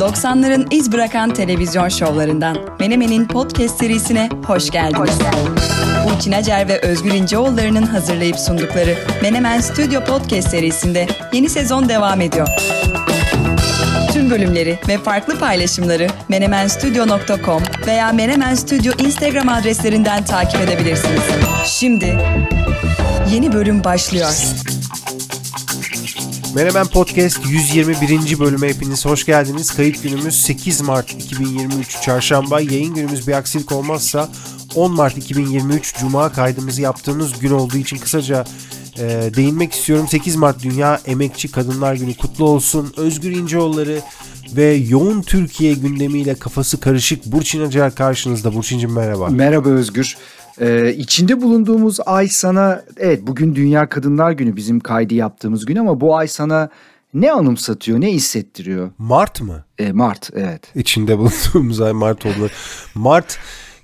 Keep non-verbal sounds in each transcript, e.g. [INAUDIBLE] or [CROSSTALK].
90'ların iz bırakan televizyon şovlarından Menemen'in podcast serisine hoş geldiniz. Burçin Acer ve Özgür İnceoğulları'nın hazırlayıp sundukları Menemen Stüdyo Podcast serisinde yeni sezon devam ediyor. Tüm bölümleri ve farklı paylaşımları menemenstudio.com veya Menemen Studio Instagram adreslerinden takip edebilirsiniz. Şimdi yeni bölüm başlıyor. Menemen Podcast 121. bölüme hepiniz hoş geldiniz. Kayıt günümüz 8 Mart 2023 Çarşamba. Yayın günümüz bir aksilik olmazsa 10 Mart 2023 Cuma kaydımızı yaptığımız gün olduğu için kısaca e, değinmek istiyorum. 8 Mart Dünya Emekçi Kadınlar Günü kutlu olsun. Özgür İnceoğulları ve yoğun Türkiye gündemiyle kafası karışık Burçin Acar karşınızda. Burçin'cim merhaba. Merhaba Özgür. Ee, içinde bulunduğumuz ay sana evet bugün Dünya Kadınlar Günü bizim kaydı yaptığımız gün ama bu ay sana ne anımsatıyor ne hissettiriyor? Mart mı? Ee, Mart evet. İçinde bulunduğumuz ay Mart oldu. Mart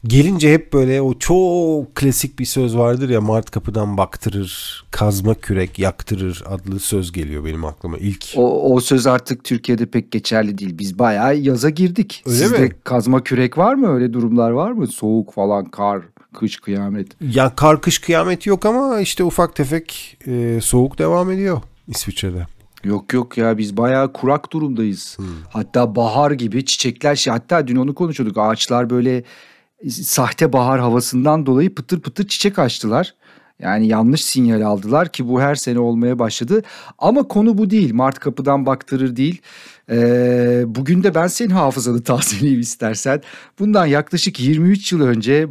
gelince hep böyle o çok klasik bir söz vardır ya Mart kapıdan baktırır, kazma kürek yaktırır adlı söz geliyor benim aklıma ilk. O, o söz artık Türkiye'de pek geçerli değil. Biz bayağı yaza girdik. Öyle Sizde mi? kazma kürek var mı? Öyle durumlar var mı? Soğuk falan, kar, kış, kıyamet. Ya kar kış kıyamet yok ama işte ufak tefek e, soğuk devam ediyor İsviçre'de. Yok yok ya biz bayağı kurak durumdayız. Hmm. Hatta bahar gibi çiçekler şey hatta dün onu konuşuyorduk. Ağaçlar böyle sahte bahar havasından dolayı pıtır pıtır çiçek açtılar. Yani yanlış sinyal aldılar ki bu her sene olmaya başladı. Ama konu bu değil. Mart kapıdan baktırır değil. Ee, bugün de ben senin hafızanı [LAUGHS] tazeleyeyim istersen. Bundan yaklaşık 23 yıl önce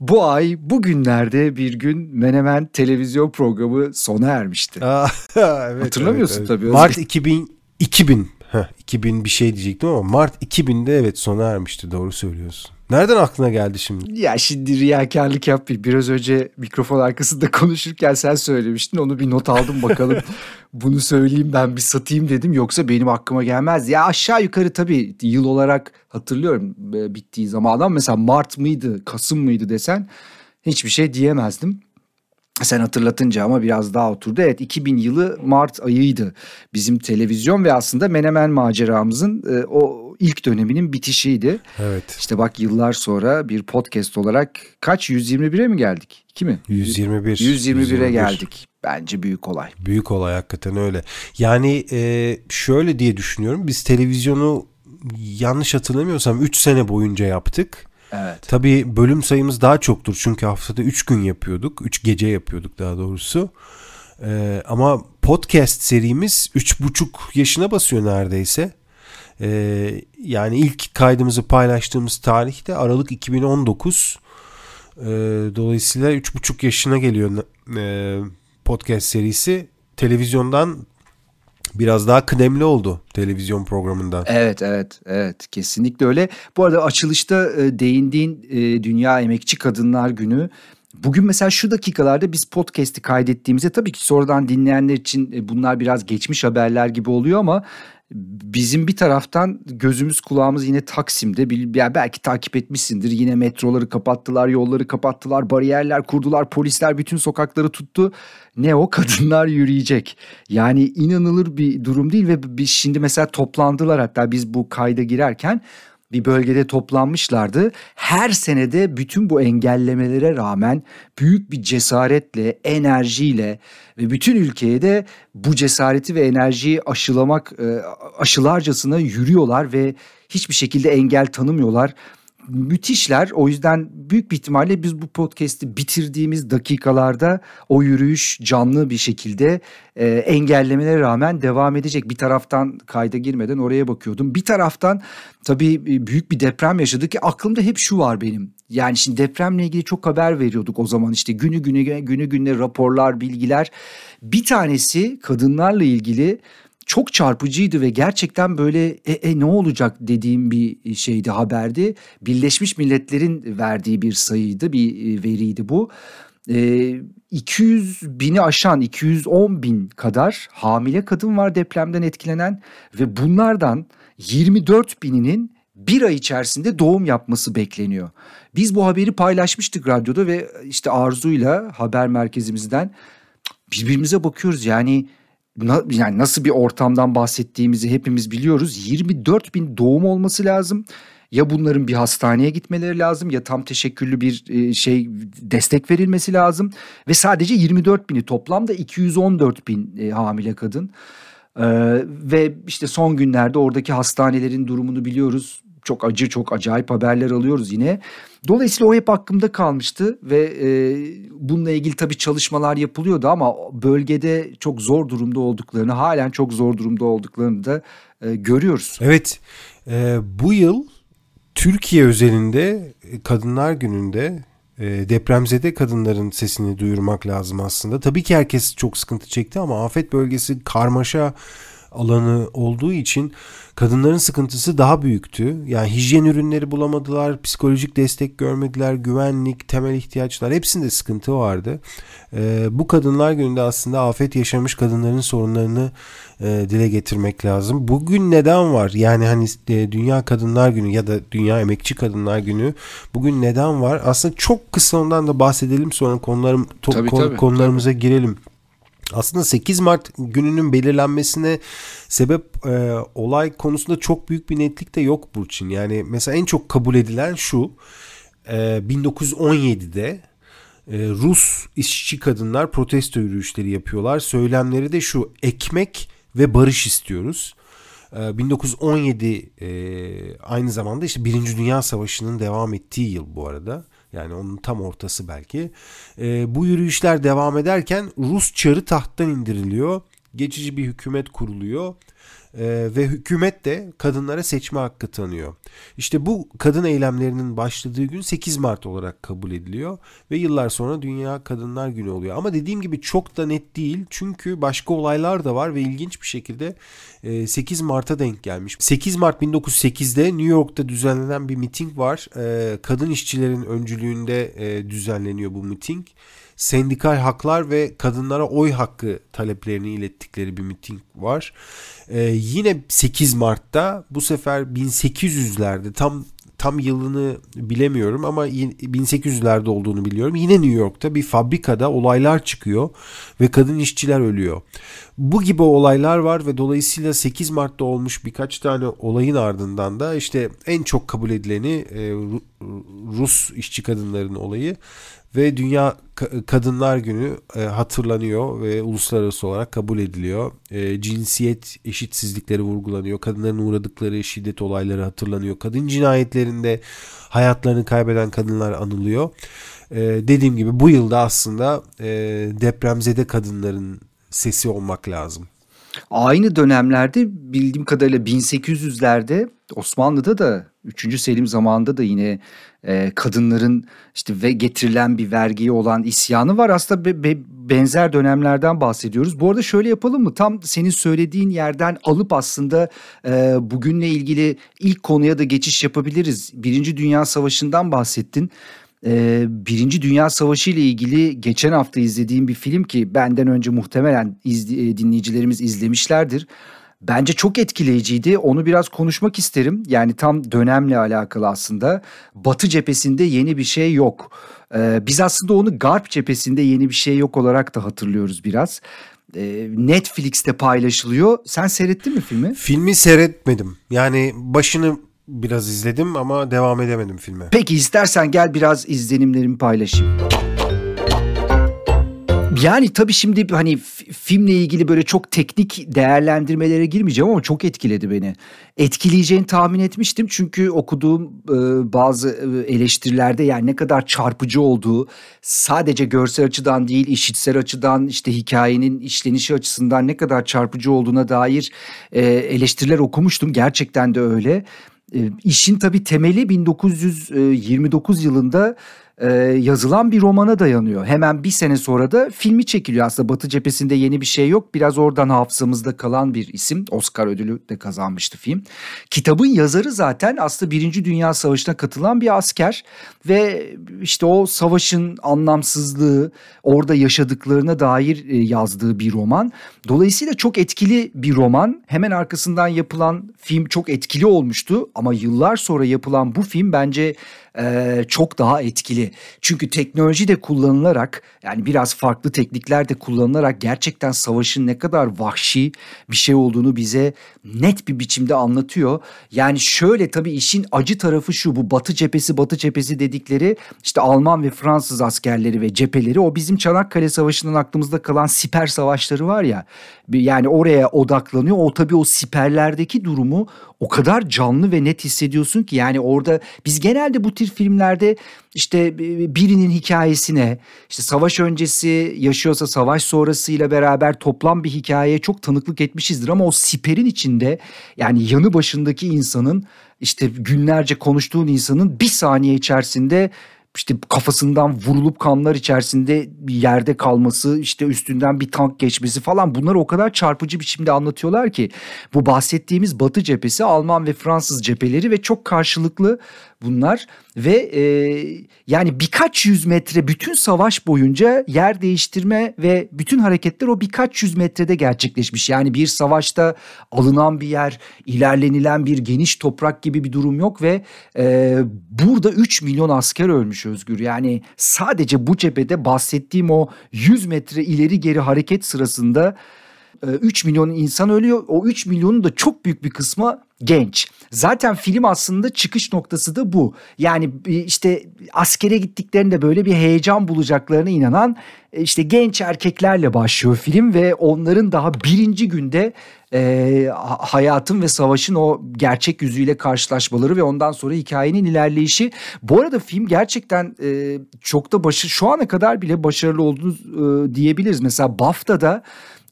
bu ay bugünlerde bir gün Menemen televizyon programı sona ermişti. Aa, [LAUGHS] evet, Hatırlamıyorsun tabii, Özgür. Mart 2000 2000 Heh, 2000 bir şey diyecektim ama Mart 2000'de evet sona ermişti doğru söylüyorsun. Nereden aklına geldi şimdi? Ya şimdi riyakarlık yapmayayım. Biraz önce mikrofon arkasında [LAUGHS] konuşurken sen söylemiştin. Onu bir not aldım bakalım. [LAUGHS] Bunu söyleyeyim ben bir satayım dedim. Yoksa benim aklıma gelmez. Ya aşağı yukarı tabii yıl olarak hatırlıyorum e, bittiği zamandan. Mesela Mart mıydı, Kasım mıydı desen hiçbir şey diyemezdim. Sen hatırlatınca ama biraz daha oturdu. Evet 2000 yılı Mart ayıydı bizim televizyon ve aslında Menemen maceramızın e, o ilk döneminin bitişiydi. Evet. İşte bak yıllar sonra bir podcast olarak kaç 121'e mi geldik? 2 mi? 121. 121'e 121. geldik. Bence büyük olay. Büyük olay hakikaten öyle. Yani e, şöyle diye düşünüyorum. Biz televizyonu yanlış hatırlamıyorsam 3 sene boyunca yaptık. Evet. Tabii bölüm sayımız daha çoktur. Çünkü haftada 3 gün yapıyorduk. 3 gece yapıyorduk daha doğrusu. E, ama podcast serimiz 3,5 yaşına basıyor neredeyse. E, yani ilk kaydımızı paylaştığımız tarih de Aralık 2019. E, dolayısıyla 3,5 yaşına geliyor e, podcast serisi. Televizyondan biraz daha kıdemli oldu televizyon programından. Evet evet evet kesinlikle öyle. Bu arada açılışta e, değindiğin e, Dünya Emekçi Kadınlar Günü. Bugün mesela şu dakikalarda biz podcast'i kaydettiğimizde tabii ki sonradan dinleyenler için e, bunlar biraz geçmiş haberler gibi oluyor ama bizim bir taraftan gözümüz kulağımız yine Taksim'de. Bil- Ya belki takip etmişsindir. Yine metroları kapattılar, yolları kapattılar, bariyerler kurdular, polisler bütün sokakları tuttu. Ne o kadınlar yürüyecek. Yani inanılır bir durum değil ve biz şimdi mesela toplandılar hatta biz bu kayda girerken bir bölgede toplanmışlardı. Her senede bütün bu engellemelere rağmen büyük bir cesaretle, enerjiyle ve bütün ülkeye de bu cesareti ve enerjiyi aşılamak e, aşılarcasına yürüyorlar ve hiçbir şekilde engel tanımıyorlar. Müthişler. O yüzden büyük bir ihtimalle biz bu podcast'i bitirdiğimiz dakikalarda o yürüyüş canlı bir şekilde e, engellemelere rağmen devam edecek. Bir taraftan kayda girmeden oraya bakıyordum. Bir taraftan tabii e, büyük bir deprem yaşadık ki aklımda hep şu var benim. Yani şimdi depremle ilgili çok haber veriyorduk o zaman işte günü günü günü gününe raporlar, bilgiler. Bir tanesi kadınlarla ilgili çok çarpıcıydı ve gerçekten böyle e, e, ne olacak dediğim bir şeydi haberdi. Birleşmiş Milletler'in verdiği bir sayıydı, bir e, veriydi bu. E, 200 bini aşan 210 bin kadar hamile kadın var depremden etkilenen ve bunlardan 24 bininin bir ay içerisinde doğum yapması bekleniyor. Biz bu haberi paylaşmıştık radyoda ve işte Arzu'yla haber merkezimizden birbirimize bakıyoruz yani na, yani nasıl bir ortamdan bahsettiğimizi hepimiz biliyoruz. 24 bin doğum olması lazım. Ya bunların bir hastaneye gitmeleri lazım ya tam teşekküllü bir e, şey destek verilmesi lazım. Ve sadece 24 bini toplamda 214 bin e, hamile kadın. Ee, ve işte son günlerde oradaki hastanelerin durumunu biliyoruz. Çok acı, çok acayip haberler alıyoruz yine. Dolayısıyla o hep aklımda kalmıştı ve e, bununla ilgili tabii çalışmalar yapılıyordu ama bölgede çok zor durumda olduklarını, halen çok zor durumda olduklarını da e, görüyoruz. Evet, e, bu yıl Türkiye özelinde Kadınlar Günü'nde e, depremzede kadınların sesini duyurmak lazım aslında. Tabii ki herkes çok sıkıntı çekti ama afet bölgesi karmaşa alanı olduğu için kadınların sıkıntısı daha büyüktü. Yani hijyen ürünleri bulamadılar, psikolojik destek görmediler, güvenlik, temel ihtiyaçlar hepsinde sıkıntı vardı. Ee, bu kadınlar gününde aslında afet yaşamış kadınların sorunlarını e, dile getirmek lazım. Bugün neden var? Yani hani e, Dünya Kadınlar Günü ya da Dünya Emekçi Kadınlar Günü bugün neden var? Aslında çok kısa ondan da bahsedelim sonra konularım, to, tabii, konu, tabii, konularımıza tabii. girelim. Aslında 8 Mart gününün belirlenmesine sebep e, olay konusunda çok büyük bir netlik de yok Burçin. Yani mesela en çok kabul edilen şu e, 1917'de e, Rus işçi kadınlar protesto yürüyüşleri yapıyorlar. Söylemleri de şu ekmek ve barış istiyoruz. 1917 e, e, aynı zamanda işte Birinci Dünya Savaşı'nın devam ettiği yıl bu arada. Yani onun tam ortası belki. E, bu yürüyüşler devam ederken Rus çarı tahttan indiriliyor. Geçici bir hükümet kuruluyor e, ve hükümet de kadınlara seçme hakkı tanıyor. İşte bu kadın eylemlerinin başladığı gün 8 Mart olarak kabul ediliyor ve yıllar sonra Dünya Kadınlar Günü oluyor. Ama dediğim gibi çok da net değil çünkü başka olaylar da var ve ilginç bir şekilde e, 8 Mart'a denk gelmiş. 8 Mart 1908'de New York'ta düzenlenen bir miting var. E, kadın işçilerin öncülüğünde e, düzenleniyor bu miting sendikal haklar ve kadınlara oy hakkı taleplerini ilettikleri bir miting var. Ee, yine 8 Mart'ta bu sefer 1800'lerde tam tam yılını bilemiyorum ama 1800'lerde olduğunu biliyorum. Yine New York'ta bir fabrikada olaylar çıkıyor ve kadın işçiler ölüyor. Bu gibi olaylar var ve dolayısıyla 8 Mart'ta olmuş birkaç tane olayın ardından da işte en çok kabul edileni e, Rus işçi kadınların olayı ve Dünya Kadınlar Günü e, hatırlanıyor ve uluslararası olarak kabul ediliyor. E, cinsiyet eşitsizlikleri vurgulanıyor. Kadınların uğradıkları şiddet olayları hatırlanıyor. Kadın cinayetlerinde hayatlarını kaybeden kadınlar anılıyor. E, dediğim gibi bu yılda aslında depremzede kadınların sesi olmak lazım. Aynı dönemlerde bildiğim kadarıyla 1800'lerde Osmanlı'da da 3. Selim zamanında da yine e, kadınların işte ve getirilen bir vergiye olan isyanı var. Aslında be, be, benzer dönemlerden bahsediyoruz. Bu arada şöyle yapalım mı? Tam senin söylediğin yerden alıp aslında e, bugünle ilgili ilk konuya da geçiş yapabiliriz. Birinci Dünya Savaşı'ndan bahsettin. Ee, Birinci Dünya Savaşı ile ilgili geçen hafta izlediğim bir film ki benden önce muhtemelen izli, dinleyicilerimiz izlemişlerdir. Bence çok etkileyiciydi. Onu biraz konuşmak isterim. Yani tam dönemle alakalı aslında. Batı cephesinde yeni bir şey yok. Ee, biz aslında onu Garp cephesinde yeni bir şey yok olarak da hatırlıyoruz biraz. Ee, Netflix'te paylaşılıyor. Sen seyrettin mi filmi? Filmi seyretmedim. Yani başını biraz izledim ama devam edemedim filme. Peki istersen gel biraz izlenimlerimi paylaşayım. Yani tabii şimdi hani filmle ilgili böyle çok teknik değerlendirmelere girmeyeceğim ama çok etkiledi beni. Etkileyeceğini tahmin etmiştim çünkü okuduğum e, bazı e, eleştirilerde yani ne kadar çarpıcı olduğu sadece görsel açıdan değil işitsel açıdan işte hikayenin işlenişi açısından ne kadar çarpıcı olduğuna dair e, eleştiriler okumuştum. Gerçekten de öyle. E, işin tabii temeli 1929 yılında e, yazılan bir romana dayanıyor. Hemen bir sene sonra da filmi çekiliyor. Aslında Batı cephesinde yeni bir şey yok. Biraz oradan hafızamızda kalan bir isim. Oscar ödülü de kazanmıştı film. Kitabın yazarı zaten aslında Birinci Dünya Savaşı'na katılan bir asker. Ve işte o savaşın anlamsızlığı, orada yaşadıklarına dair e, yazdığı bir roman. Dolayısıyla çok etkili bir roman. Hemen arkasından yapılan film çok etkili olmuştu. Ama yıllar sonra yapılan bu film bence çok daha etkili. Çünkü teknoloji de kullanılarak yani biraz farklı teknikler de kullanılarak gerçekten savaşın ne kadar vahşi bir şey olduğunu bize net bir biçimde anlatıyor. Yani şöyle tabii işin acı tarafı şu bu Batı cephesi Batı cephesi dedikleri işte Alman ve Fransız askerleri ve cepheleri o bizim Çanakkale Savaşı'ndan aklımızda kalan siper savaşları var ya yani oraya odaklanıyor. O tabii o siperlerdeki durumu o kadar canlı ve net hissediyorsun ki yani orada biz genelde bu tür filmlerde işte birinin hikayesine işte savaş öncesi yaşıyorsa savaş sonrasıyla beraber toplam bir hikayeye çok tanıklık etmişizdir. Ama o siperin içinde yani yanı başındaki insanın işte günlerce konuştuğun insanın bir saniye içerisinde işte kafasından vurulup kanlar içerisinde yerde kalması, işte üstünden bir tank geçmesi falan bunları o kadar çarpıcı biçimde anlatıyorlar ki bu bahsettiğimiz Batı cephesi Alman ve Fransız cepheleri ve çok karşılıklı bunlar ve e, yani birkaç yüz metre bütün savaş boyunca yer değiştirme ve bütün hareketler o birkaç yüz metrede gerçekleşmiş. Yani bir savaşta alınan bir yer, ilerlenilen bir geniş toprak gibi bir durum yok ve e, burada 3 milyon asker ölmüş Özgür. Yani sadece bu cephede bahsettiğim o 100 metre ileri geri hareket sırasında 3 e, milyon insan ölüyor. O 3 milyonun da çok büyük bir kısmı genç. Zaten film aslında çıkış noktası da bu. Yani işte askere gittiklerinde böyle bir heyecan bulacaklarına inanan e, işte genç erkeklerle başlıyor film ve onların daha birinci günde e, hayatın ve savaşın o gerçek yüzüyle karşılaşmaları ve ondan sonra hikayenin ilerleyişi. Bu arada film gerçekten e, çok da başı şu ana kadar bile başarılı olduğunu e, diyebiliriz. Mesela BAFTA'da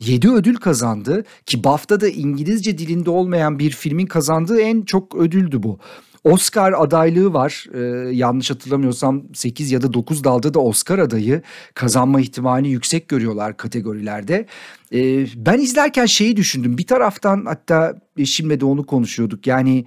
7 ödül kazandı ki BAFTA'da İngilizce dilinde olmayan bir filmin kazandığı en çok ödüldü bu. Oscar adaylığı var. Ee, yanlış hatırlamıyorsam 8 ya da 9 dalda da Oscar adayı kazanma ihtimalini yüksek görüyorlar kategorilerde. Ee, ben izlerken şeyi düşündüm. Bir taraftan hatta eşimle de onu konuşuyorduk. Yani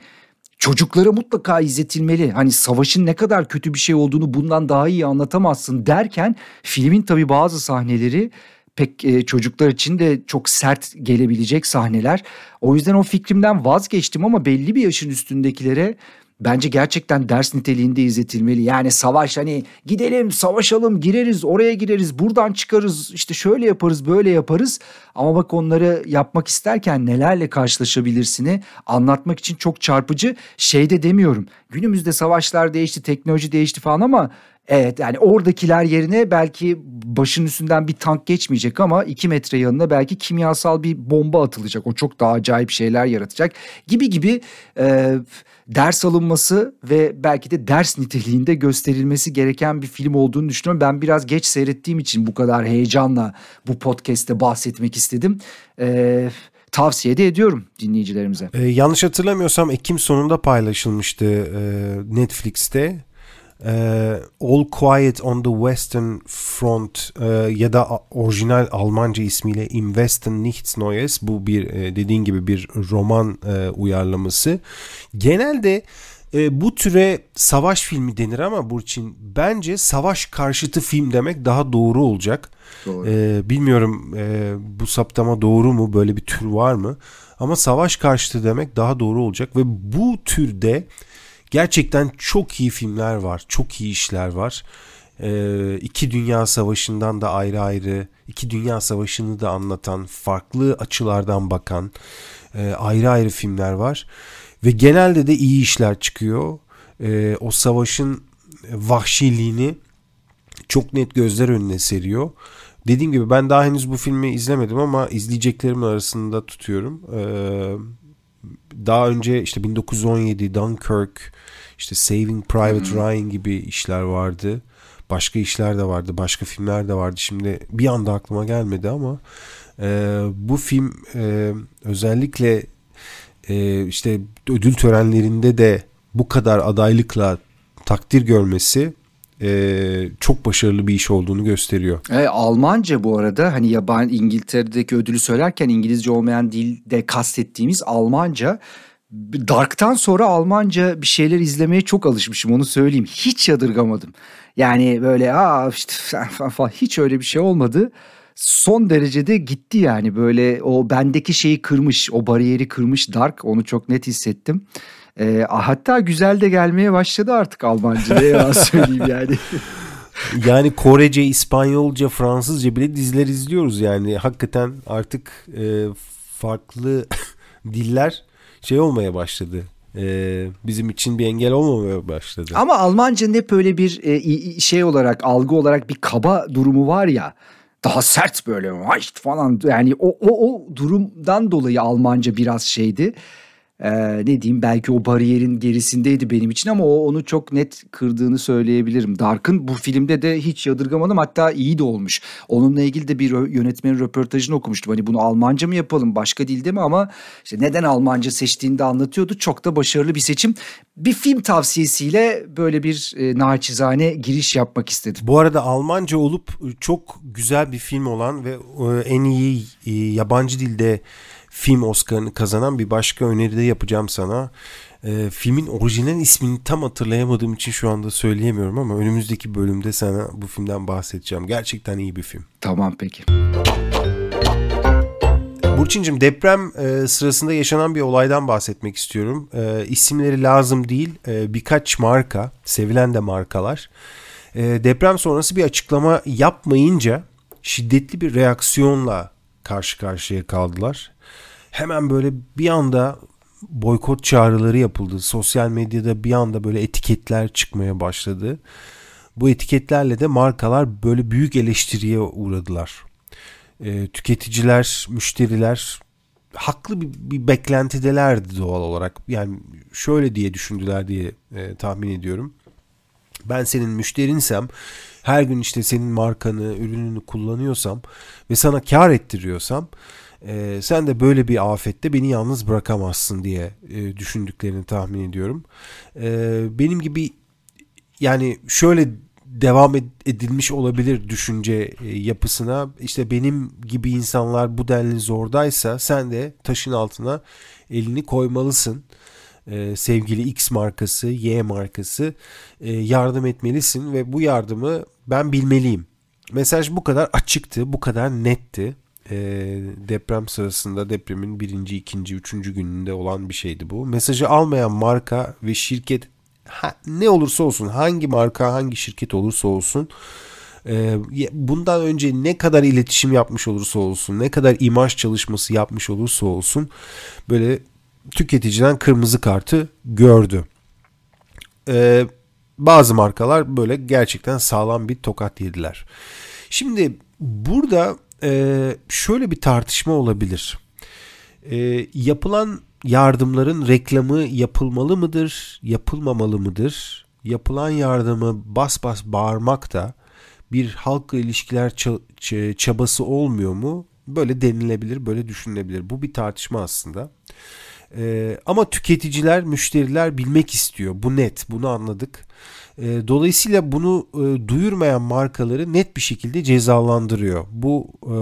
çocuklara mutlaka izletilmeli. Hani savaşın ne kadar kötü bir şey olduğunu bundan daha iyi anlatamazsın derken filmin tabii bazı sahneleri pek e, çocuklar için de çok sert gelebilecek sahneler. O yüzden o fikrimden vazgeçtim ama belli bir yaşın üstündekilere bence gerçekten ders niteliğinde izletilmeli. Yani savaş hani gidelim savaşalım gireriz oraya gireriz buradan çıkarız işte şöyle yaparız böyle yaparız. Ama bak onları yapmak isterken nelerle karşılaşabilirsini anlatmak için çok çarpıcı şey de demiyorum. Günümüzde savaşlar değişti teknoloji değişti falan ama Evet yani oradakiler yerine belki başın üstünden bir tank geçmeyecek ama iki metre yanına belki kimyasal bir bomba atılacak. O çok daha acayip şeyler yaratacak gibi gibi e, ders alınması ve belki de ders niteliğinde gösterilmesi gereken bir film olduğunu düşünüyorum. Ben biraz geç seyrettiğim için bu kadar heyecanla bu podcast'te bahsetmek istedim. Evet tavsiye de ediyorum dinleyicilerimize. Ee, yanlış hatırlamıyorsam Ekim sonunda paylaşılmıştı e, Netflix'te e, All Quiet on the Western Front e, ya da orijinal Almanca ismiyle Im Westen Nichts Neues bu bir e, dediğin gibi bir roman e, uyarlaması. Genelde e, bu türe savaş filmi denir ama Burçin bence savaş karşıtı film demek daha doğru olacak. Doğru. E, bilmiyorum e, bu saptama doğru mu böyle bir tür var mı? Ama savaş karşıtı demek daha doğru olacak ve bu türde Gerçekten çok iyi filmler var. Çok iyi işler var. Ee, iki Dünya Savaşı'ndan da ayrı ayrı, iki Dünya Savaşı'nı da anlatan, farklı açılardan bakan e, ayrı ayrı filmler var. Ve genelde de iyi işler çıkıyor. E, o savaşın vahşiliğini çok net gözler önüne seriyor. Dediğim gibi ben daha henüz bu filmi izlemedim ama izleyeceklerimin arasında tutuyorum. Ee, daha önce işte 1917 Dunkirk, işte Saving Private hmm. Ryan gibi işler vardı. Başka işler de vardı, başka filmler de vardı. Şimdi bir anda aklıma gelmedi ama e, bu film e, özellikle e, işte ödül törenlerinde de bu kadar adaylıkla takdir görmesi e, çok başarılı bir iş olduğunu gösteriyor. E, Almanca bu arada hani yabancı İngiltere'deki ödülü söylerken İngilizce olmayan dilde kastettiğimiz Almanca. Dark'tan sonra Almanca bir şeyler izlemeye çok alışmışım onu söyleyeyim. Hiç yadırgamadım. Yani böyle aa işte falan hiç öyle bir şey olmadı. Son derecede gitti yani böyle o bendeki şeyi kırmış, o bariyeri kırmış Dark onu çok net hissettim. E, hatta güzel de gelmeye başladı artık Almanca ne yalan [LAUGHS] söyleyeyim yani. yani Korece, İspanyolca, Fransızca bile diziler izliyoruz yani. Hakikaten artık e, farklı [LAUGHS] diller şey olmaya başladı. Ee, bizim için bir engel olmamaya başladı. Ama Almanca'nın hep öyle bir e, şey olarak algı olarak bir kaba durumu var ya daha sert böyle falan yani o, o, o durumdan dolayı Almanca biraz şeydi e, ne diyeyim belki o bariyerin gerisindeydi benim için ama o onu çok net kırdığını söyleyebilirim. Dark'ın bu filmde de hiç yadırgamadım hatta iyi de olmuş. Onunla ilgili de bir yönetmenin röportajını okumuştum. Hani bunu Almanca mı yapalım başka dilde mi ama işte neden Almanca seçtiğini de anlatıyordu. Çok da başarılı bir seçim. Bir film tavsiyesiyle böyle bir e, naçizane giriş yapmak istedim. Bu arada Almanca olup çok güzel bir film olan ve e, en iyi e, yabancı dilde film Oscar'ını kazanan bir başka öneride yapacağım sana. E, filmin orijinal ismini tam hatırlayamadığım için şu anda söyleyemiyorum ama önümüzdeki bölümde sana bu filmden bahsedeceğim. Gerçekten iyi bir film. Tamam peki. Burçin'cim deprem e, sırasında yaşanan bir olaydan bahsetmek istiyorum. E, isimleri lazım değil e, birkaç marka, sevilen de markalar. E, deprem sonrası bir açıklama yapmayınca şiddetli bir reaksiyonla karşı karşıya kaldılar hemen böyle bir anda boykot çağrıları yapıldı. Sosyal medyada bir anda böyle etiketler çıkmaya başladı. Bu etiketlerle de markalar böyle büyük eleştiriye uğradılar. E, tüketiciler, müşteriler haklı bir, bir beklentidelerdi doğal olarak. Yani şöyle diye düşündüler diye e, tahmin ediyorum. Ben senin müşterinsem her gün işte senin markanı, ürününü kullanıyorsam ve sana kar ettiriyorsam e, sen de böyle bir afette beni yalnız bırakamazsın diye e, düşündüklerini tahmin ediyorum. E, benim gibi yani şöyle devam edilmiş olabilir düşünce e, yapısına işte benim gibi insanlar bu denli zordaysa sen de taşın altına elini koymalısın. Ee, sevgili X markası, Y markası e, yardım etmelisin ve bu yardımı ben bilmeliyim. Mesaj bu kadar açıktı, bu kadar netti e, deprem sırasında depremin birinci, ikinci, üçüncü gününde olan bir şeydi bu. Mesajı almayan marka ve şirket ha, ne olursa olsun hangi marka hangi şirket olursa olsun e, bundan önce ne kadar iletişim yapmış olursa olsun ne kadar imaj çalışması yapmış olursa olsun böyle tüketiciden kırmızı kartı gördü. E, bazı markalar böyle gerçekten sağlam bir tokat yediler. Şimdi burada e, şöyle bir tartışma olabilir. E, yapılan yardımların reklamı yapılmalı mıdır, yapılmamalı mıdır? Yapılan yardımı bas bas bağırmak da bir halkla ilişkiler çabası olmuyor mu? Böyle denilebilir, böyle düşünülebilir. Bu bir tartışma aslında. Ee, ama tüketiciler, müşteriler bilmek istiyor. Bu net, bunu anladık. Ee, dolayısıyla bunu e, duyurmayan markaları net bir şekilde cezalandırıyor. Bu e,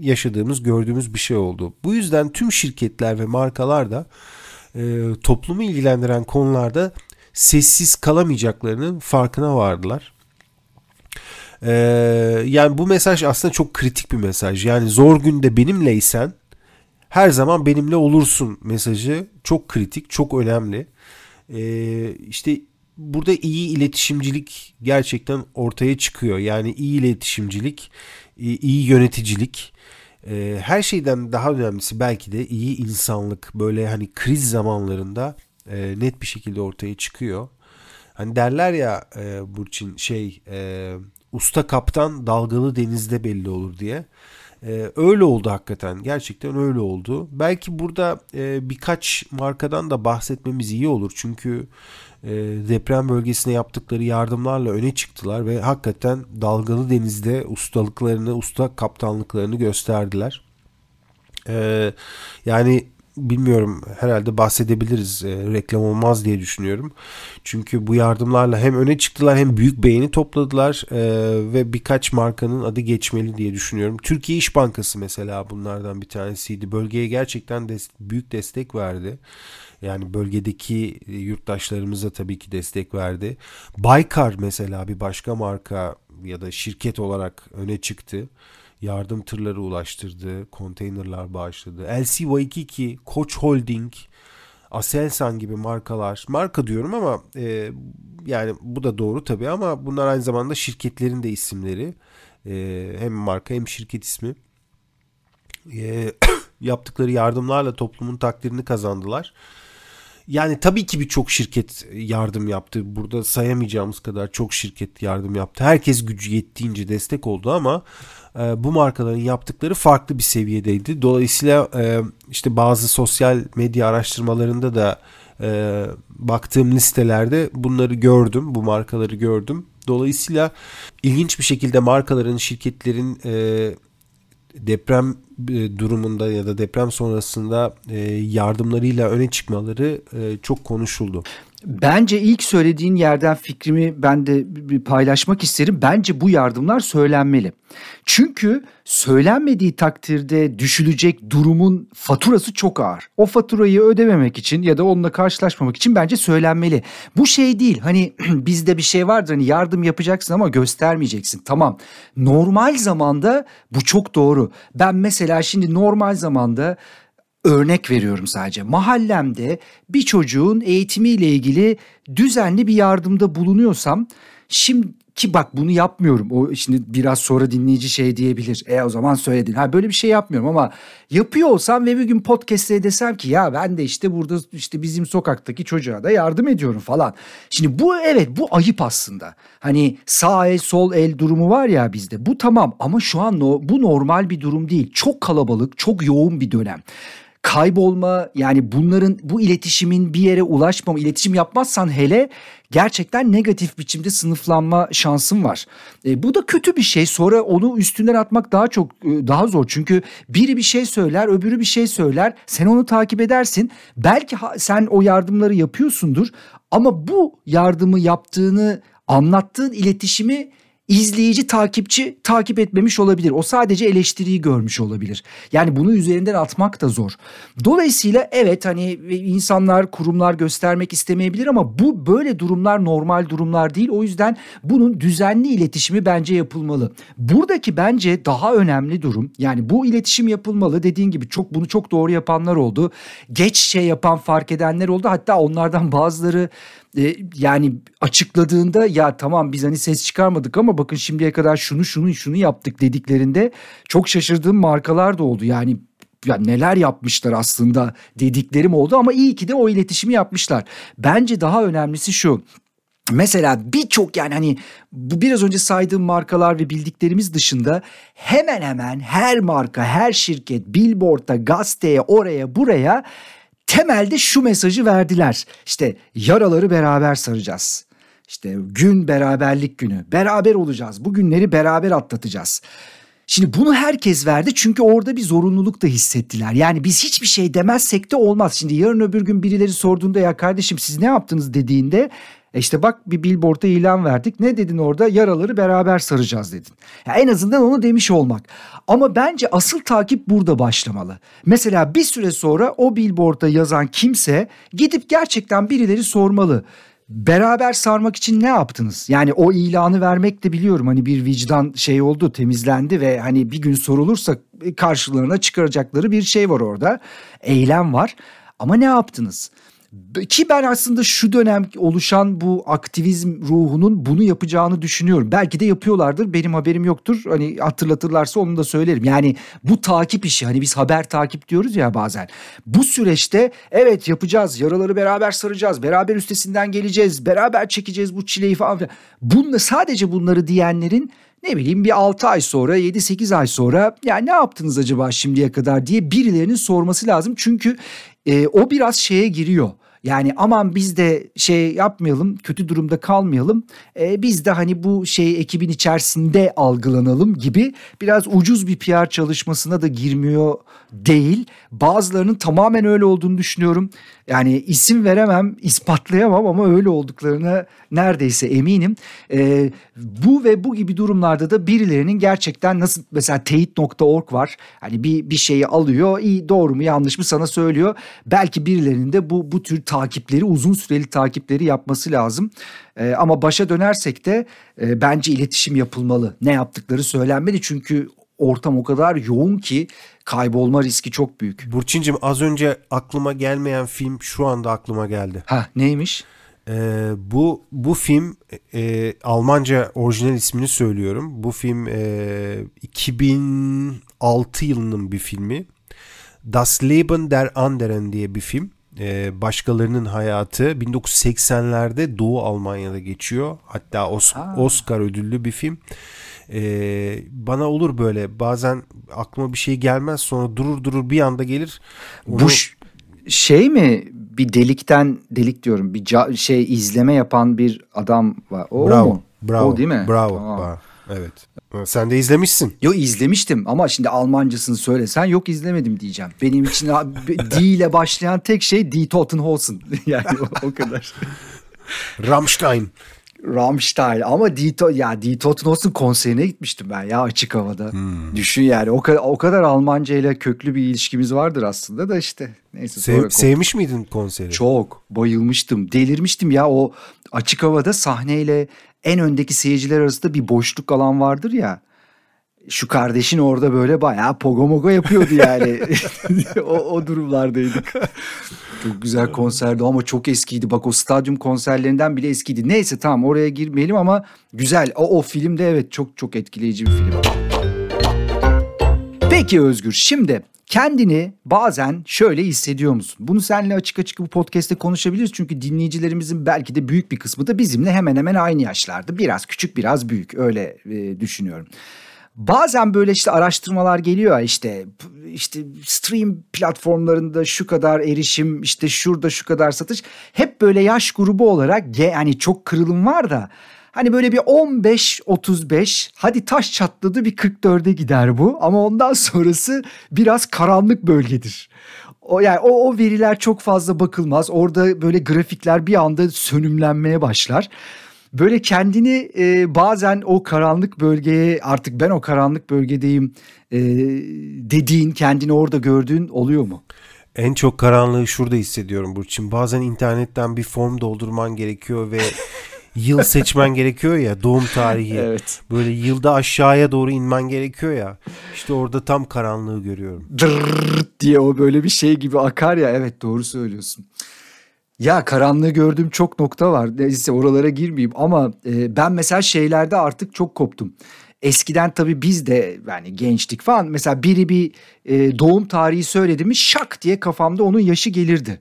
yaşadığımız, gördüğümüz bir şey oldu. Bu yüzden tüm şirketler ve markalar da e, toplumu ilgilendiren konularda sessiz kalamayacaklarının farkına vardılar. Ee, yani bu mesaj aslında çok kritik bir mesaj. Yani zor günde benimleysen her zaman benimle olursun mesajı çok kritik, çok önemli. Ee, işte burada iyi iletişimcilik gerçekten ortaya çıkıyor. Yani iyi iletişimcilik, iyi yöneticilik, e, her şeyden daha önemlisi belki de iyi insanlık böyle hani kriz zamanlarında e, net bir şekilde ortaya çıkıyor. Hani derler ya e, Burçin şey usta kaptan dalgalı denizde belli olur diye. Öyle oldu hakikaten. Gerçekten öyle oldu. Belki burada birkaç markadan da bahsetmemiz iyi olur. Çünkü deprem bölgesine yaptıkları yardımlarla öne çıktılar ve hakikaten dalgalı denizde ustalıklarını, usta kaptanlıklarını gösterdiler. E, yani bilmiyorum herhalde bahsedebiliriz. E, reklam olmaz diye düşünüyorum. Çünkü bu yardımlarla hem öne çıktılar hem büyük beğeni topladılar e, ve birkaç markanın adı geçmeli diye düşünüyorum. Türkiye İş Bankası mesela bunlardan bir tanesiydi. Bölgeye gerçekten büyük destek verdi. Yani bölgedeki yurttaşlarımıza tabii ki destek verdi. Baykar mesela bir başka marka ya da şirket olarak öne çıktı yardım tırları ulaştırdı, konteynerlar bağışladı. LC Waikiki, Koç Holding, Aselsan gibi markalar, marka diyorum ama e, yani bu da doğru tabii ama bunlar aynı zamanda şirketlerin de isimleri. E, hem marka hem şirket ismi. E, [COUGHS] yaptıkları yardımlarla toplumun takdirini kazandılar. Yani tabii ki birçok şirket yardım yaptı. Burada sayamayacağımız kadar çok şirket yardım yaptı. Herkes gücü yettiğince destek oldu ama e, bu markaların yaptıkları farklı bir seviyedeydi. Dolayısıyla e, işte bazı sosyal medya araştırmalarında da e, baktığım listelerde bunları gördüm. Bu markaları gördüm. Dolayısıyla ilginç bir şekilde markaların, şirketlerin e, deprem e, durumunda ya da deprem sonrasında e, yardımlarıyla öne çıkmaları e, çok konuşuldu. Bence ilk söylediğin yerden fikrimi ben de paylaşmak isterim. Bence bu yardımlar söylenmeli. Çünkü söylenmediği takdirde düşülecek durumun faturası çok ağır. O faturayı ödememek için ya da onunla karşılaşmamak için bence söylenmeli. Bu şey değil hani [CLEARS THROAT] bizde bir şey vardır hani yardım yapacaksın ama göstermeyeceksin. Tamam normal zamanda bu çok doğru. Ben mesela şimdi normal zamanda örnek veriyorum sadece. Mahallemde bir çocuğun eğitimiyle ilgili düzenli bir yardımda bulunuyorsam şimdi ki bak bunu yapmıyorum. O şimdi biraz sonra dinleyici şey diyebilir. E o zaman söyledin. Ha böyle bir şey yapmıyorum ama yapıyor olsam ve bir gün podcast'te desem ki ya ben de işte burada işte bizim sokaktaki çocuğa da yardım ediyorum falan. Şimdi bu evet bu ayıp aslında. Hani sağ el sol el durumu var ya bizde. Bu tamam ama şu an no, bu normal bir durum değil. Çok kalabalık, çok yoğun bir dönem kaybolma yani bunların bu iletişimin bir yere ulaşmama iletişim yapmazsan hele gerçekten negatif biçimde sınıflanma şansın var. E, bu da kötü bir şey. Sonra onu üstünden atmak daha çok e, daha zor. Çünkü biri bir şey söyler, öbürü bir şey söyler. Sen onu takip edersin. Belki ha, sen o yardımları yapıyorsundur ama bu yardımı yaptığını anlattığın iletişimi izleyici, takipçi takip etmemiş olabilir. O sadece eleştiriyi görmüş olabilir. Yani bunu üzerinden atmak da zor. Dolayısıyla evet hani insanlar, kurumlar göstermek istemeyebilir ama bu böyle durumlar normal durumlar değil. O yüzden bunun düzenli iletişimi bence yapılmalı. Buradaki bence daha önemli durum yani bu iletişim yapılmalı. Dediğin gibi çok bunu çok doğru yapanlar oldu. Geç şey yapan fark edenler oldu. Hatta onlardan bazıları e, yani açıkladığında ya tamam biz hani ses çıkarmadık ama bakın şimdiye kadar şunu şunu şunu yaptık dediklerinde çok şaşırdığım markalar da oldu. Yani ya neler yapmışlar aslında dediklerim oldu ama iyi ki de o iletişimi yapmışlar. Bence daha önemlisi şu. Mesela birçok yani hani bu biraz önce saydığım markalar ve bildiklerimiz dışında hemen hemen her marka, her şirket billboard'a, gazeteye, oraya, buraya temelde şu mesajı verdiler. İşte yaraları beraber saracağız. İşte gün beraberlik günü. Beraber olacağız. Bu günleri beraber atlatacağız. Şimdi bunu herkes verdi çünkü orada bir zorunluluk da hissettiler. Yani biz hiçbir şey demezsek de olmaz. Şimdi yarın öbür gün birileri sorduğunda ya kardeşim siz ne yaptınız dediğinde e işte bak bir billboardda ilan verdik. Ne dedin orada? Yaraları beraber saracağız dedin. Ya en azından onu demiş olmak. Ama bence asıl takip burada başlamalı. Mesela bir süre sonra o billboardda yazan kimse gidip gerçekten birileri sormalı beraber sarmak için ne yaptınız? Yani o ilanı vermek de biliyorum hani bir vicdan şey oldu temizlendi ve hani bir gün sorulursa karşılarına çıkaracakları bir şey var orada. Eylem var ama ne yaptınız? Ki ben aslında şu dönem oluşan bu aktivizm ruhunun bunu yapacağını düşünüyorum. Belki de yapıyorlardır benim haberim yoktur. Hani hatırlatırlarsa onu da söylerim. Yani bu takip işi hani biz haber takip diyoruz ya bazen. Bu süreçte evet yapacağız yaraları beraber saracağız. Beraber üstesinden geleceğiz. Beraber çekeceğiz bu çileyi falan. Bunla, sadece bunları diyenlerin ne bileyim bir 6 ay sonra 7-8 ay sonra ya ne yaptınız acaba şimdiye kadar diye birilerinin sorması lazım. Çünkü e, o biraz şeye giriyor yani aman biz de şey yapmayalım, kötü durumda kalmayalım. E, biz de hani bu şey ekibin içerisinde algılanalım gibi biraz ucuz bir PR çalışmasına da girmiyor değil. Bazılarının tamamen öyle olduğunu düşünüyorum. Yani isim veremem, ispatlayamam ama öyle olduklarına neredeyse eminim. E, bu ve bu gibi durumlarda da birilerinin gerçekten nasıl mesela teyit.org var. Hani bir bir şeyi alıyor, iyi doğru mu yanlış mı sana söylüyor. Belki birilerinin de bu bu tür takipleri, uzun süreli takipleri yapması lazım. E, ama başa dönersek de e, bence iletişim yapılmalı. Ne yaptıkları söylenmeli çünkü ortam o kadar yoğun ki kaybolma riski çok büyük. Burçincim az önce aklıma gelmeyen film şu anda aklıma geldi. Ha neymiş? Ee, bu bu film e, Almanca orijinal ismini söylüyorum. Bu film e, 2006 yılının bir filmi. Das Leben der Anderen diye bir film. Ee, başkalarının hayatı 1980'lerde Doğu Almanya'da geçiyor. Hatta Os- Oscar ödüllü bir film. Ee, bana olur böyle bazen aklıma bir şey gelmez sonra durur durur bir anda gelir. Onu... Bu şey mi bir delikten delik diyorum bir ca- şey izleme yapan bir adam var. O bravo, mu? bravo, O değil mi? Bravo, Tamam. bravo. Evet. Sen de izlemişsin. Yo izlemiştim ama şimdi Almancasını söylesen yok izlemedim diyeceğim. Benim için [LAUGHS] D ile başlayan tek şey Die Totenhosen. [LAUGHS] yani o, o kadar. Rammstein. Rammstein ama Die, To- ya Die Totenhosen konserine gitmiştim ben ya açık havada. Düşün yani o kadar, o kadar Almanca ile köklü bir ilişkimiz vardır aslında da işte. Neyse Sev- sevmiş miydin konseri? Çok bayılmıştım. Delirmiştim ya o açık havada sahneyle en öndeki seyirciler arasında bir boşluk alan vardır ya. Şu kardeşin orada böyle bayağı pogomogo yapıyordu yani. [LAUGHS] o, o durumlardaydık. Çok güzel konserdi ama çok eskiydi. Bak o stadyum konserlerinden bile eskiydi. Neyse tamam oraya girmeyelim ama güzel. O, o filmde evet çok çok etkileyici bir film. Peki Özgür şimdi kendini bazen şöyle hissediyor musun? Bunu seninle açık açık bu podcast'te konuşabiliriz. Çünkü dinleyicilerimizin belki de büyük bir kısmı da bizimle hemen hemen aynı yaşlarda. Biraz küçük biraz büyük öyle e, düşünüyorum. Bazen böyle işte araştırmalar geliyor işte işte stream platformlarında şu kadar erişim işte şurada şu kadar satış hep böyle yaş grubu olarak yani çok kırılım var da Hani böyle bir 15-35 hadi taş çatladı bir 44'e gider bu ama ondan [LAUGHS] sonrası biraz karanlık bölgedir. O yani o, o veriler çok fazla bakılmaz. Orada böyle grafikler bir anda sönümlenmeye başlar. Böyle kendini e, bazen o karanlık bölgeye artık ben o karanlık bölgedeyim e, dediğin kendini orada gördüğün oluyor mu? En çok karanlığı şurada hissediyorum Burçin. Bazen internetten bir form doldurman gerekiyor ve [LAUGHS] yıl seçmen [LAUGHS] gerekiyor ya doğum tarihi. Evet. Böyle yılda aşağıya doğru inmen gerekiyor ya. İşte orada tam karanlığı görüyorum. Dırrrrt diye o böyle bir şey gibi akar ya evet doğru söylüyorsun. Ya karanlığı gördüğüm çok nokta var. Neyse oralara girmeyeyim ama e, ben mesela şeylerde artık çok koptum. Eskiden tabii biz de yani gençlik falan mesela biri bir e, doğum tarihi söyledi mi şak diye kafamda onun yaşı gelirdi.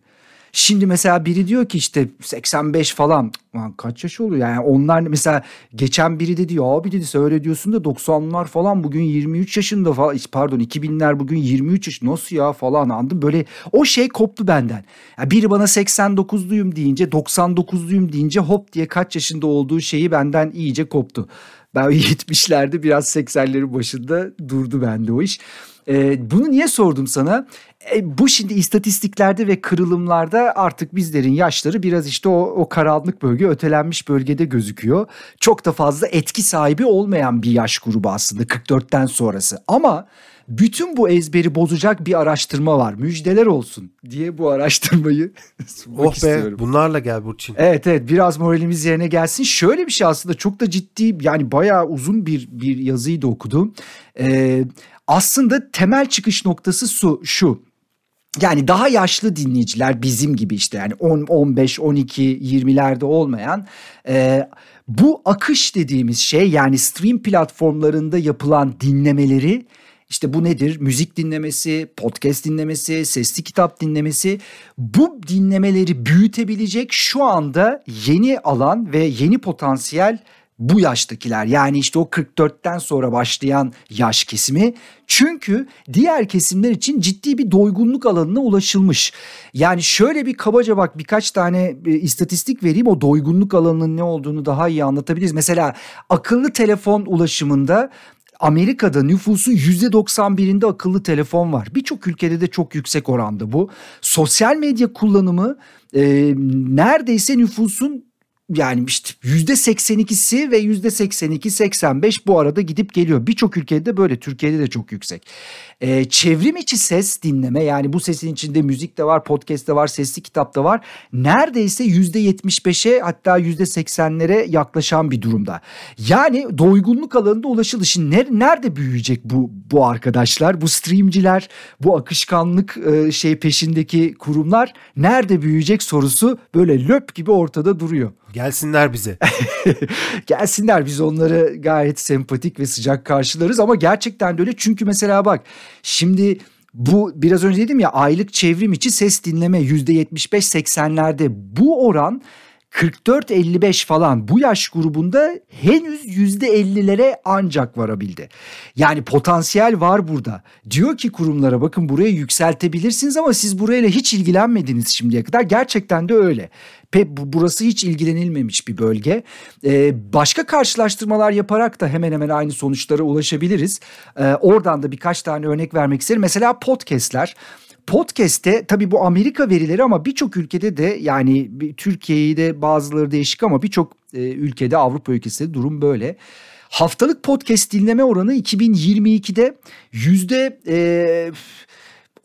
Şimdi mesela biri diyor ki işte 85 falan Lan kaç yaş oluyor yani onlar mesela geçen biri dedi ya abi dedi sen öyle diyorsun da 90'lar falan bugün 23 yaşında falan pardon 2000'ler bugün 23 yaş nasıl ya falan anladım böyle o şey koptu benden. Ya biri bana 89'luyum deyince 99'luyum deyince hop diye kaç yaşında olduğu şeyi benden iyice koptu. Ben [LAUGHS] 70'lerde biraz 80'lerin başında durdu bende o iş. Ee, bunu niye sordum sana? E, bu şimdi istatistiklerde ve kırılımlarda artık bizlerin yaşları biraz işte o, o karanlık bölge ötelenmiş bölgede gözüküyor. Çok da fazla etki sahibi olmayan bir yaş grubu aslında 44'ten sonrası. Ama bütün bu ezberi bozacak bir araştırma var. Müjdeler olsun diye bu araştırmayı [LAUGHS] sunmak Oh be istiyorum. bunlarla gel Burçin. Evet evet biraz moralimiz yerine gelsin. Şöyle bir şey aslında çok da ciddi yani bayağı uzun bir bir yazıyı da okudum. Ee, aslında temel çıkış noktası su, şu. Yani daha yaşlı dinleyiciler bizim gibi işte yani 10, 15, 12, 20'lerde olmayan e, bu akış dediğimiz şey yani stream platformlarında yapılan dinlemeleri işte bu nedir? Müzik dinlemesi, podcast dinlemesi, sesli kitap dinlemesi bu dinlemeleri büyütebilecek şu anda yeni alan ve yeni potansiyel bu yaştakiler yani işte o 44'ten sonra başlayan yaş kesimi çünkü diğer kesimler için ciddi bir doygunluk alanına ulaşılmış. Yani şöyle bir kabaca bak birkaç tane e, istatistik vereyim o doygunluk alanının ne olduğunu daha iyi anlatabiliriz. Mesela akıllı telefon ulaşımında Amerika'da nüfusun %91'inde akıllı telefon var. Birçok ülkede de çok yüksek oranda bu. Sosyal medya kullanımı e, neredeyse nüfusun yani işte yüzde 82'si ve yüzde 82 85 bu arada gidip geliyor. Birçok ülkede de böyle Türkiye'de de çok yüksek. E, çevrim içi ses dinleme yani bu sesin içinde müzik de var, podcast de var, sesli kitap da var. Neredeyse %75'e hatta %80'lere yaklaşan bir durumda. Yani doygunluk alanında ulaşıldı. Şimdi nerede büyüyecek bu bu arkadaşlar? Bu streamciler, bu akışkanlık e, şey peşindeki kurumlar nerede büyüyecek sorusu böyle löp gibi ortada duruyor. Gelsinler bize. [LAUGHS] Gelsinler biz onları gayet sempatik ve sıcak karşılarız ama gerçekten de öyle. Çünkü mesela bak şimdi bu biraz önce dedim ya aylık çevrim içi ses dinleme %75-80'lerde bu oran 44-55 falan bu yaş grubunda henüz %50'lere ancak varabildi. Yani potansiyel var burada. Diyor ki kurumlara bakın buraya yükseltebilirsiniz ama siz burayla hiç ilgilenmediniz şimdiye kadar. Gerçekten de öyle. Burası hiç ilgilenilmemiş bir bölge. Ee, başka karşılaştırmalar yaparak da hemen hemen aynı sonuçlara ulaşabiliriz. Ee, oradan da birkaç tane örnek vermek isterim. Mesela podcastler. Podcast'te tabii bu Amerika verileri ama birçok ülkede de yani Türkiye'yi de bazıları değişik ama birçok e, ülkede Avrupa ülkesinde durum böyle. Haftalık podcast dinleme oranı 2022'de yüzde... E,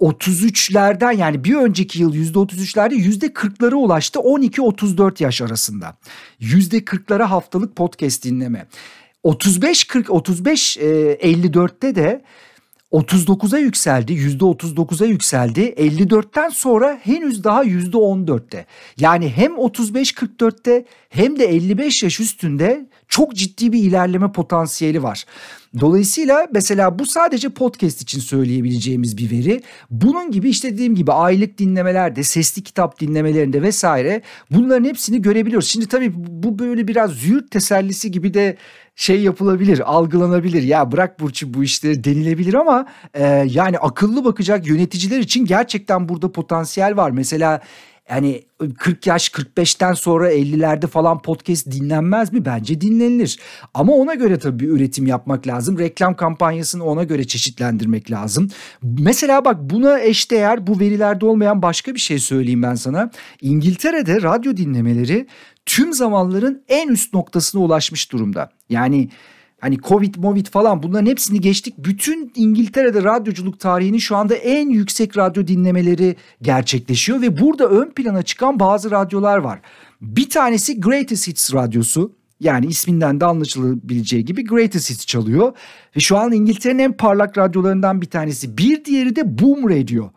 33'lerden yani bir önceki yıl %33'lerde %40'lara ulaştı 12-34 yaş arasında. %40'lara haftalık podcast dinleme. 35-40 35 54'te de 39'a yükseldi, %39'a yükseldi. 54'ten sonra henüz daha %14'te. Yani hem 35-44'te hem de 55 yaş üstünde çok ciddi bir ilerleme potansiyeli var. Dolayısıyla mesela bu sadece podcast için söyleyebileceğimiz bir veri. Bunun gibi işte dediğim gibi aylık dinlemelerde, sesli kitap dinlemelerinde vesaire bunların hepsini görebiliyoruz. Şimdi tabii bu böyle biraz züğürt tesellisi gibi de şey yapılabilir, algılanabilir. Ya bırak Burç'u bu işleri denilebilir ama e, yani akıllı bakacak yöneticiler için gerçekten burada potansiyel var. Mesela yani 40 yaş 45'ten sonra 50'lerde falan podcast dinlenmez mi? Bence dinlenilir. Ama ona göre tabii bir üretim yapmak lazım. Reklam kampanyasını ona göre çeşitlendirmek lazım. Mesela bak buna eşdeğer bu verilerde olmayan başka bir şey söyleyeyim ben sana. İngiltere'de radyo dinlemeleri tüm zamanların en üst noktasına ulaşmış durumda. Yani hani Covid, Movid falan bunların hepsini geçtik. Bütün İngiltere'de radyoculuk tarihinin şu anda en yüksek radyo dinlemeleri gerçekleşiyor ve burada ön plana çıkan bazı radyolar var. Bir tanesi Greatest Hits radyosu. Yani isminden de anlaşılabileceği gibi Greatest Hits çalıyor. Ve şu an İngiltere'nin en parlak radyolarından bir tanesi. Bir diğeri de Boom Radio.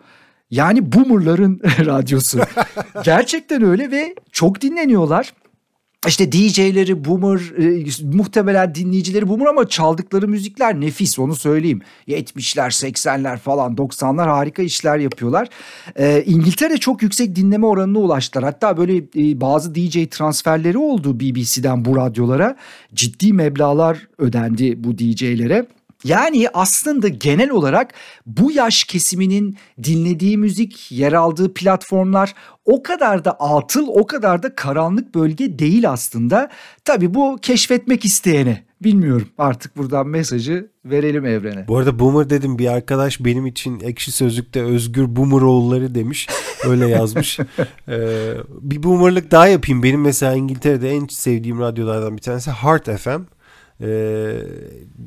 Yani boomerların [LAUGHS] radyosu. [LAUGHS] Gerçekten öyle ve çok dinleniyorlar. İşte DJ'leri boomer, e, muhtemelen dinleyicileri boomer ama çaldıkları müzikler nefis onu söyleyeyim. 70'ler, 80'ler falan 90'lar harika işler yapıyorlar. E, İngiltere çok yüksek dinleme oranına ulaştılar. Hatta böyle e, bazı DJ transferleri oldu BBC'den bu radyolara. Ciddi meblalar ödendi bu DJ'lere. Yani aslında genel olarak bu yaş kesiminin dinlediği müzik, yer aldığı platformlar o kadar da atıl, o kadar da karanlık bölge değil aslında. Tabii bu keşfetmek isteyene. Bilmiyorum artık buradan mesajı verelim evrene. Bu arada boomer dedim bir arkadaş benim için ekşi sözlükte özgür boomer oğulları demiş. Öyle yazmış. [LAUGHS] ee, bir boomerlık daha yapayım. Benim mesela İngiltere'de en sevdiğim radyolardan bir tanesi Heart FM e,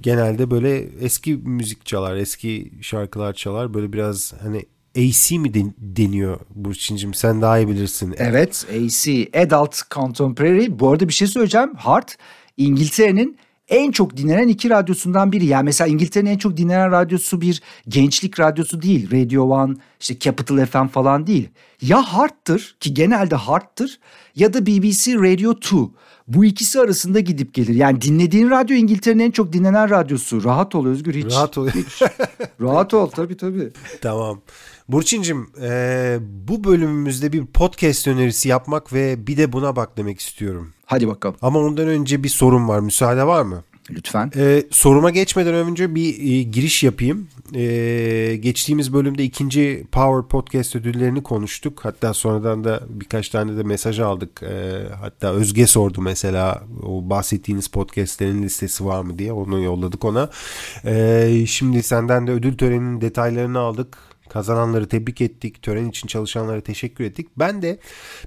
genelde böyle eski müzik çalar, eski şarkılar çalar. Böyle biraz hani AC mi deniyor Burçin'cim sen daha iyi bilirsin. Evet AC Adult Contemporary. Bu arada bir şey söyleyeceğim. Heart İngiltere'nin en çok dinlenen iki radyosundan biri. Yani mesela İngiltere'nin en çok dinlenen radyosu bir gençlik radyosu değil. Radio One, işte Capital FM falan değil. Ya Heart'tır ki genelde Heart'tır ya da BBC Radio 2 bu ikisi arasında gidip gelir. Yani dinlediğin radyo İngiltere'nin en çok dinlenen radyosu. Rahat ol Özgür hiç. Rahat ol. Hiç. Rahat ol tabii tabii. Tamam. Burçin'cim e, bu bölümümüzde bir podcast önerisi yapmak ve bir de buna bak demek istiyorum. Hadi bakalım. Ama ondan önce bir sorun var. Müsaade var mı? Lütfen. Ee, soruma geçmeden önce bir e, giriş yapayım. Ee, geçtiğimiz bölümde ikinci Power Podcast ödüllerini konuştuk. Hatta sonradan da birkaç tane de mesaj aldık. Ee, hatta Özge sordu mesela o bahsettiğiniz podcastlerin listesi var mı diye. Onu yolladık ona. Ee, şimdi senden de ödül töreninin detaylarını aldık. Kazananları tebrik ettik. Tören için çalışanlara teşekkür ettik. Ben de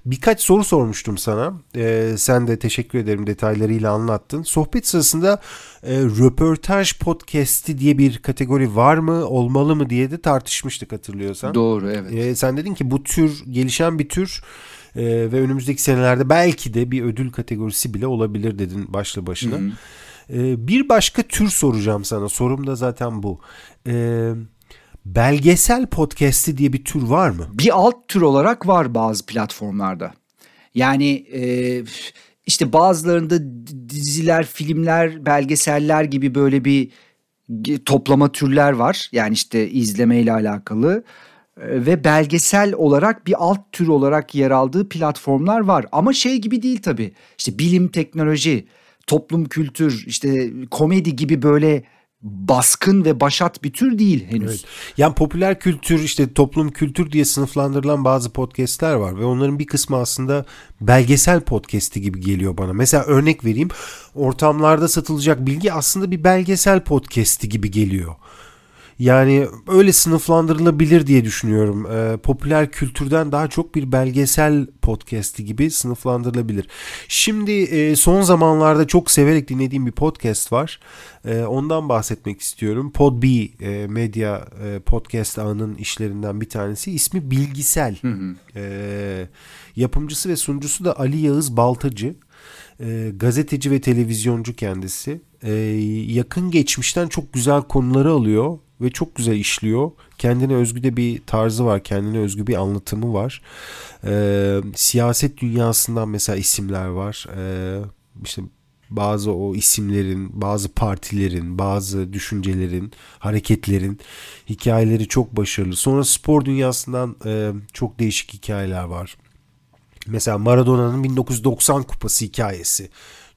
birkaç soru sormuştum sana. Ee, sen de teşekkür ederim detaylarıyla anlattın. Sohbet sırasında e, röportaj podcast'i diye bir kategori var mı, olmalı mı diye de tartışmıştık hatırlıyorsan. Doğru evet. Ee, sen dedin ki bu tür gelişen bir tür e, ve önümüzdeki senelerde belki de bir ödül kategorisi bile olabilir dedin başlı başına. Hı hı. Ee, bir başka tür soracağım sana. Sorum da zaten bu. Ee, belgesel podcast'i diye bir tür var mı? Bir alt tür olarak var bazı platformlarda. Yani e, işte bazılarında diziler, filmler, belgeseller gibi böyle bir toplama türler var. Yani işte izlemeyle alakalı e, ve belgesel olarak bir alt tür olarak yer aldığı platformlar var. Ama şey gibi değil tabii. İşte bilim, teknoloji, toplum kültür, işte komedi gibi böyle baskın ve başat bir tür değil henüz. Evet. Yani popüler kültür işte toplum kültür diye sınıflandırılan bazı podcastler var ve onların bir kısmı aslında belgesel podcast'i gibi geliyor bana. Mesela örnek vereyim ortamlarda satılacak bilgi aslında bir belgesel podcast'i gibi geliyor. Yani öyle sınıflandırılabilir diye düşünüyorum. Ee, popüler kültürden daha çok bir belgesel podcast'i gibi sınıflandırılabilir. Şimdi e, son zamanlarda çok severek dinlediğim bir podcast var. E, ondan bahsetmek istiyorum. Podbee e, medya e, podcast ağının işlerinden bir tanesi. İsmi Bilgisel. Hı hı. E, yapımcısı ve sunucusu da Ali Yağız Baltacı. E, gazeteci ve televizyoncu kendisi. E, yakın geçmişten çok güzel konuları alıyor ve çok güzel işliyor. Kendine özgü de bir tarzı var, kendine özgü bir anlatımı var. Ee, siyaset dünyasından mesela isimler var. Ee, işte bazı o isimlerin, bazı partilerin, bazı düşüncelerin, hareketlerin hikayeleri çok başarılı. Sonra spor dünyasından e, çok değişik hikayeler var. Mesela Maradona'nın 1990 kupası hikayesi.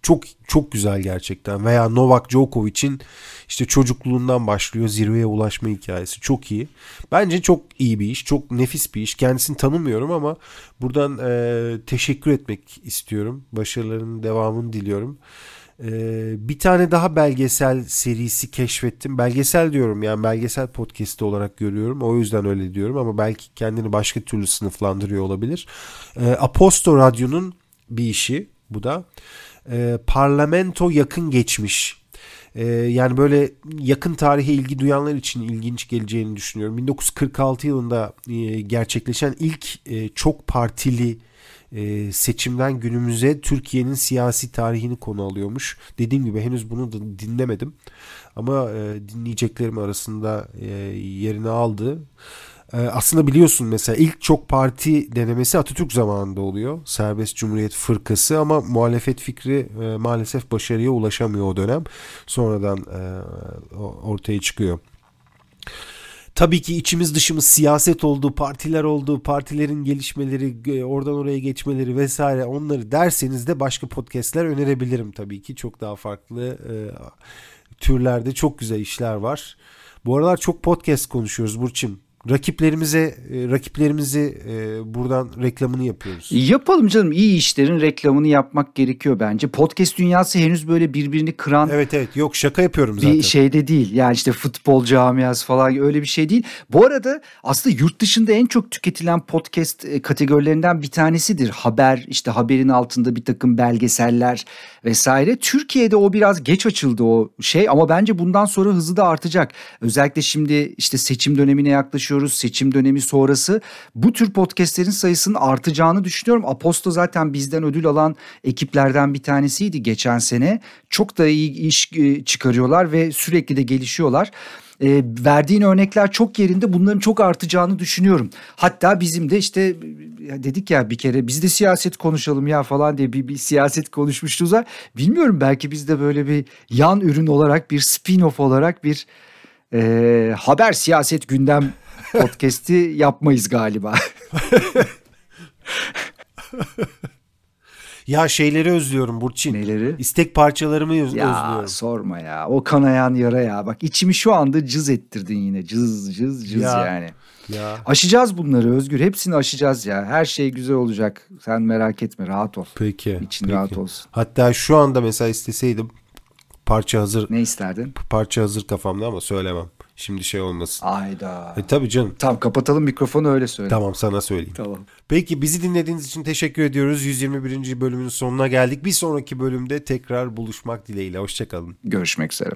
Çok çok güzel gerçekten. Veya Novak Djokovic'in işte çocukluğundan başlıyor zirveye ulaşma hikayesi. Çok iyi. Bence çok iyi bir iş. Çok nefis bir iş. Kendisini tanımıyorum ama buradan e, teşekkür etmek istiyorum. Başarılarının devamını diliyorum. Ee, bir tane daha belgesel serisi keşfettim. Belgesel diyorum yani belgesel podcast'i olarak görüyorum. O yüzden öyle diyorum ama belki kendini başka türlü sınıflandırıyor olabilir. Ee, Aposto Radyo'nun bir işi bu da e, parlamento yakın geçmiş. E, yani böyle yakın tarihe ilgi duyanlar için ilginç geleceğini düşünüyorum. 1946 yılında e, gerçekleşen ilk e, çok partili e, seçimden günümüze Türkiye'nin siyasi tarihini konu alıyormuş. Dediğim gibi henüz bunu da dinlemedim. Ama e, dinleyeceklerim arasında e, yerini aldı. Ee, aslında biliyorsun mesela ilk çok parti denemesi Atatürk zamanında oluyor. Serbest Cumhuriyet Fırkası ama muhalefet fikri e, maalesef başarıya ulaşamıyor o dönem. Sonradan e, ortaya çıkıyor. Tabii ki içimiz dışımız siyaset oldu, partiler oldu, partilerin gelişmeleri, e, oradan oraya geçmeleri vesaire onları derseniz de başka podcastler önerebilirim tabii ki. Çok daha farklı e, türlerde çok güzel işler var. Bu aralar çok podcast konuşuyoruz Burçin rakiplerimize e, rakiplerimizi e, buradan reklamını yapıyoruz. Yapalım canım iyi işlerin reklamını yapmak gerekiyor bence. Podcast dünyası henüz böyle birbirini kıran Evet evet yok şaka yapıyorum zaten. Bir şeyde değil. Yani işte futbol camiası falan öyle bir şey değil. Bu arada aslında yurt dışında en çok tüketilen podcast e, kategorilerinden bir tanesidir. Haber işte haberin altında bir takım belgeseller vesaire. Türkiye'de o biraz geç açıldı o şey ama bence bundan sonra hızı da artacak. Özellikle şimdi işte seçim dönemine yaklaşıyor yaşıyoruz seçim dönemi sonrası. Bu tür podcastlerin sayısının artacağını düşünüyorum. Aposto zaten bizden ödül alan ekiplerden bir tanesiydi geçen sene. Çok da iyi iş e, çıkarıyorlar ve sürekli de gelişiyorlar e, verdiğin örnekler çok yerinde bunların çok artacağını düşünüyorum. Hatta bizim de işte ya dedik ya bir kere biz de siyaset konuşalım ya falan diye bir, bir siyaset konuşmuştuk. Bilmiyorum belki biz de böyle bir yan ürün olarak bir spin-off olarak bir e, haber siyaset gündem podcast'i yapmayız galiba. [LAUGHS] ya şeyleri özlüyorum Burçin. Neleri? İstek parçalarımı öz- ya, özlüyorum. sorma ya. O kanayan yara ya. Bak içimi şu anda cız ettirdin yine. Cız cız cız ya. yani. Ya. Aşacağız bunları Özgür. Hepsini aşacağız ya. Her şey güzel olacak. Sen merak etme. Rahat ol. Peki. İçin peki. rahat olsun. Hatta şu anda mesela isteseydim parça hazır. Ne isterdin? Parça hazır kafamda ama söylemem. Şimdi şey olmasın. Ayda. E, tabii canım. Tamam kapatalım mikrofonu öyle söyle. Tamam sana söyleyeyim. Tamam. Peki bizi dinlediğiniz için teşekkür ediyoruz. 121. bölümün sonuna geldik. Bir sonraki bölümde tekrar buluşmak dileğiyle. Hoşçakalın. Görüşmek üzere.